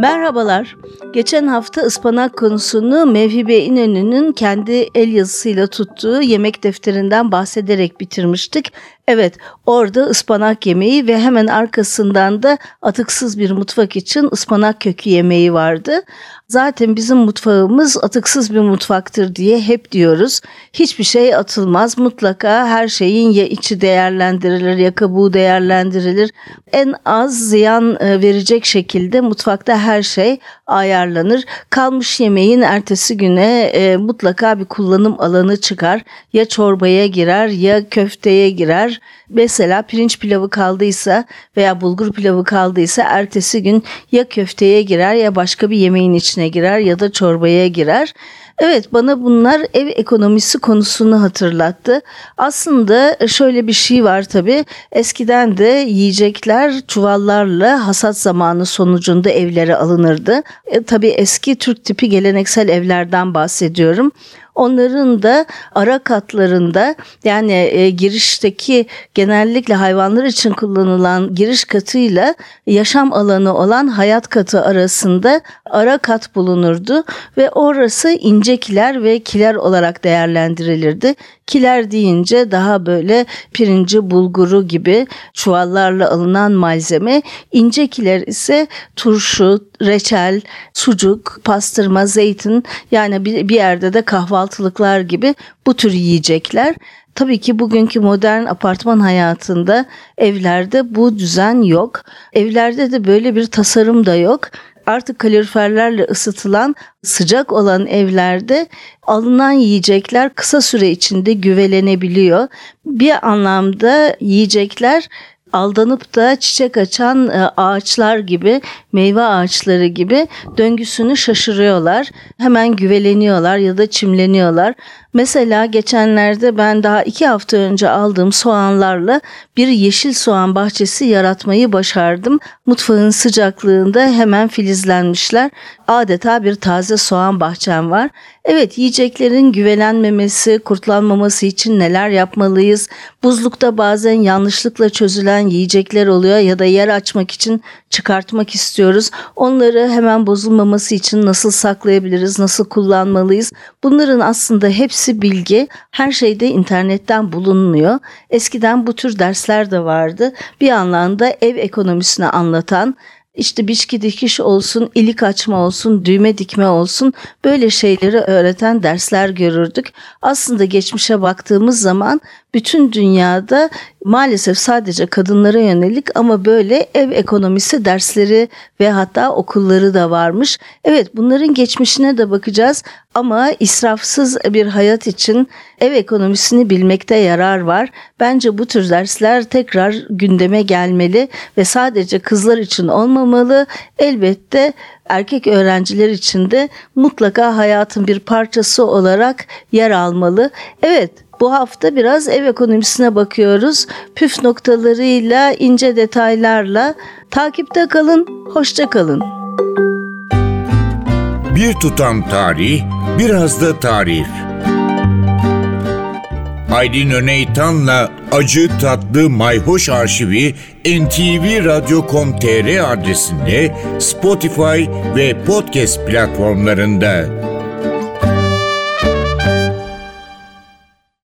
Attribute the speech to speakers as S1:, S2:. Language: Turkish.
S1: Merhabalar. Geçen hafta ıspanak konusunu Mevhibe İnönü'nün kendi el yazısıyla tuttuğu yemek defterinden bahsederek bitirmiştik. Evet, orada ıspanak yemeği ve hemen arkasından da atıksız bir mutfak için ıspanak kökü yemeği vardı. Zaten bizim mutfağımız atıksız bir mutfaktır diye hep diyoruz. Hiçbir şey atılmaz. Mutlaka her şeyin ya içi değerlendirilir ya kabuğu değerlendirilir. En az ziyan e, verecek şekilde mutfakta her şey ayarlanır. Kalmış yemeğin ertesi güne e, mutlaka bir kullanım alanı çıkar. Ya çorbaya girer ya köfteye girer. Mesela pirinç pilavı kaldıysa veya bulgur pilavı kaldıysa ertesi gün ya köfteye girer ya başka bir yemeğin içine girer ya da çorbaya girer. Evet bana bunlar ev ekonomisi konusunu hatırlattı. Aslında şöyle bir şey var tabii. Eskiden de yiyecekler çuvallarla hasat zamanı sonucunda evlere alınırdı. E, tabii eski Türk tipi geleneksel evlerden bahsediyorum. Onların da ara katlarında yani e, girişteki genellikle hayvanlar için kullanılan giriş katıyla yaşam alanı olan hayat katı arasında ara kat bulunurdu ve orası ince kiler ve kiler olarak değerlendirilirdi. Kiler deyince daha böyle pirinci, bulguru gibi çuvallarla alınan malzeme. ince kiler ise turşu, reçel, sucuk, pastırma, zeytin yani bir yerde de kahvaltılıklar gibi bu tür yiyecekler. Tabii ki bugünkü modern apartman hayatında evlerde bu düzen yok. Evlerde de böyle bir tasarım da yok artık kaloriferlerle ısıtılan sıcak olan evlerde alınan yiyecekler kısa süre içinde güvelenebiliyor. Bir anlamda yiyecekler aldanıp da çiçek açan e, ağaçlar gibi, meyve ağaçları gibi döngüsünü şaşırıyorlar. Hemen güveleniyorlar ya da çimleniyorlar. Mesela geçenlerde ben daha iki hafta önce aldığım soğanlarla bir yeşil soğan bahçesi yaratmayı başardım. Mutfağın sıcaklığında hemen filizlenmişler. Adeta bir taze soğan bahçem var. Evet yiyeceklerin güvelenmemesi, kurtlanmaması için neler yapmalıyız? Buzlukta bazen yanlışlıkla çözülen yiyecekler oluyor ya da yer açmak için çıkartmak istiyoruz. Onları hemen bozulmaması için nasıl saklayabiliriz, nasıl kullanmalıyız? Bunların aslında hepsi bilgi. Her şeyde internetten bulunmuyor. Eskiden bu tür dersler de vardı. Bir anlamda ev ekonomisini anlatan işte biçki dikiş olsun, ilik açma olsun, düğme dikme olsun böyle şeyleri öğreten dersler görürdük. Aslında geçmişe baktığımız zaman bütün dünyada maalesef sadece kadınlara yönelik ama böyle ev ekonomisi dersleri ve hatta okulları da varmış. Evet bunların geçmişine de bakacağız ama israfsız bir hayat için ev ekonomisini bilmekte yarar var. Bence bu tür dersler tekrar gündeme gelmeli ve sadece kızlar için olmamalı. Elbette erkek öğrenciler için de mutlaka hayatın bir parçası olarak yer almalı. Evet bu hafta biraz ev ekonomisine bakıyoruz. Püf noktalarıyla, ince detaylarla. Takipte kalın, hoşça kalın.
S2: Bir tutam tarih, biraz da tarif. Aydın Öneytan'la Acı Tatlı Mayhoş Arşivi ntvradio.com.tr adresinde Spotify ve podcast platformlarında.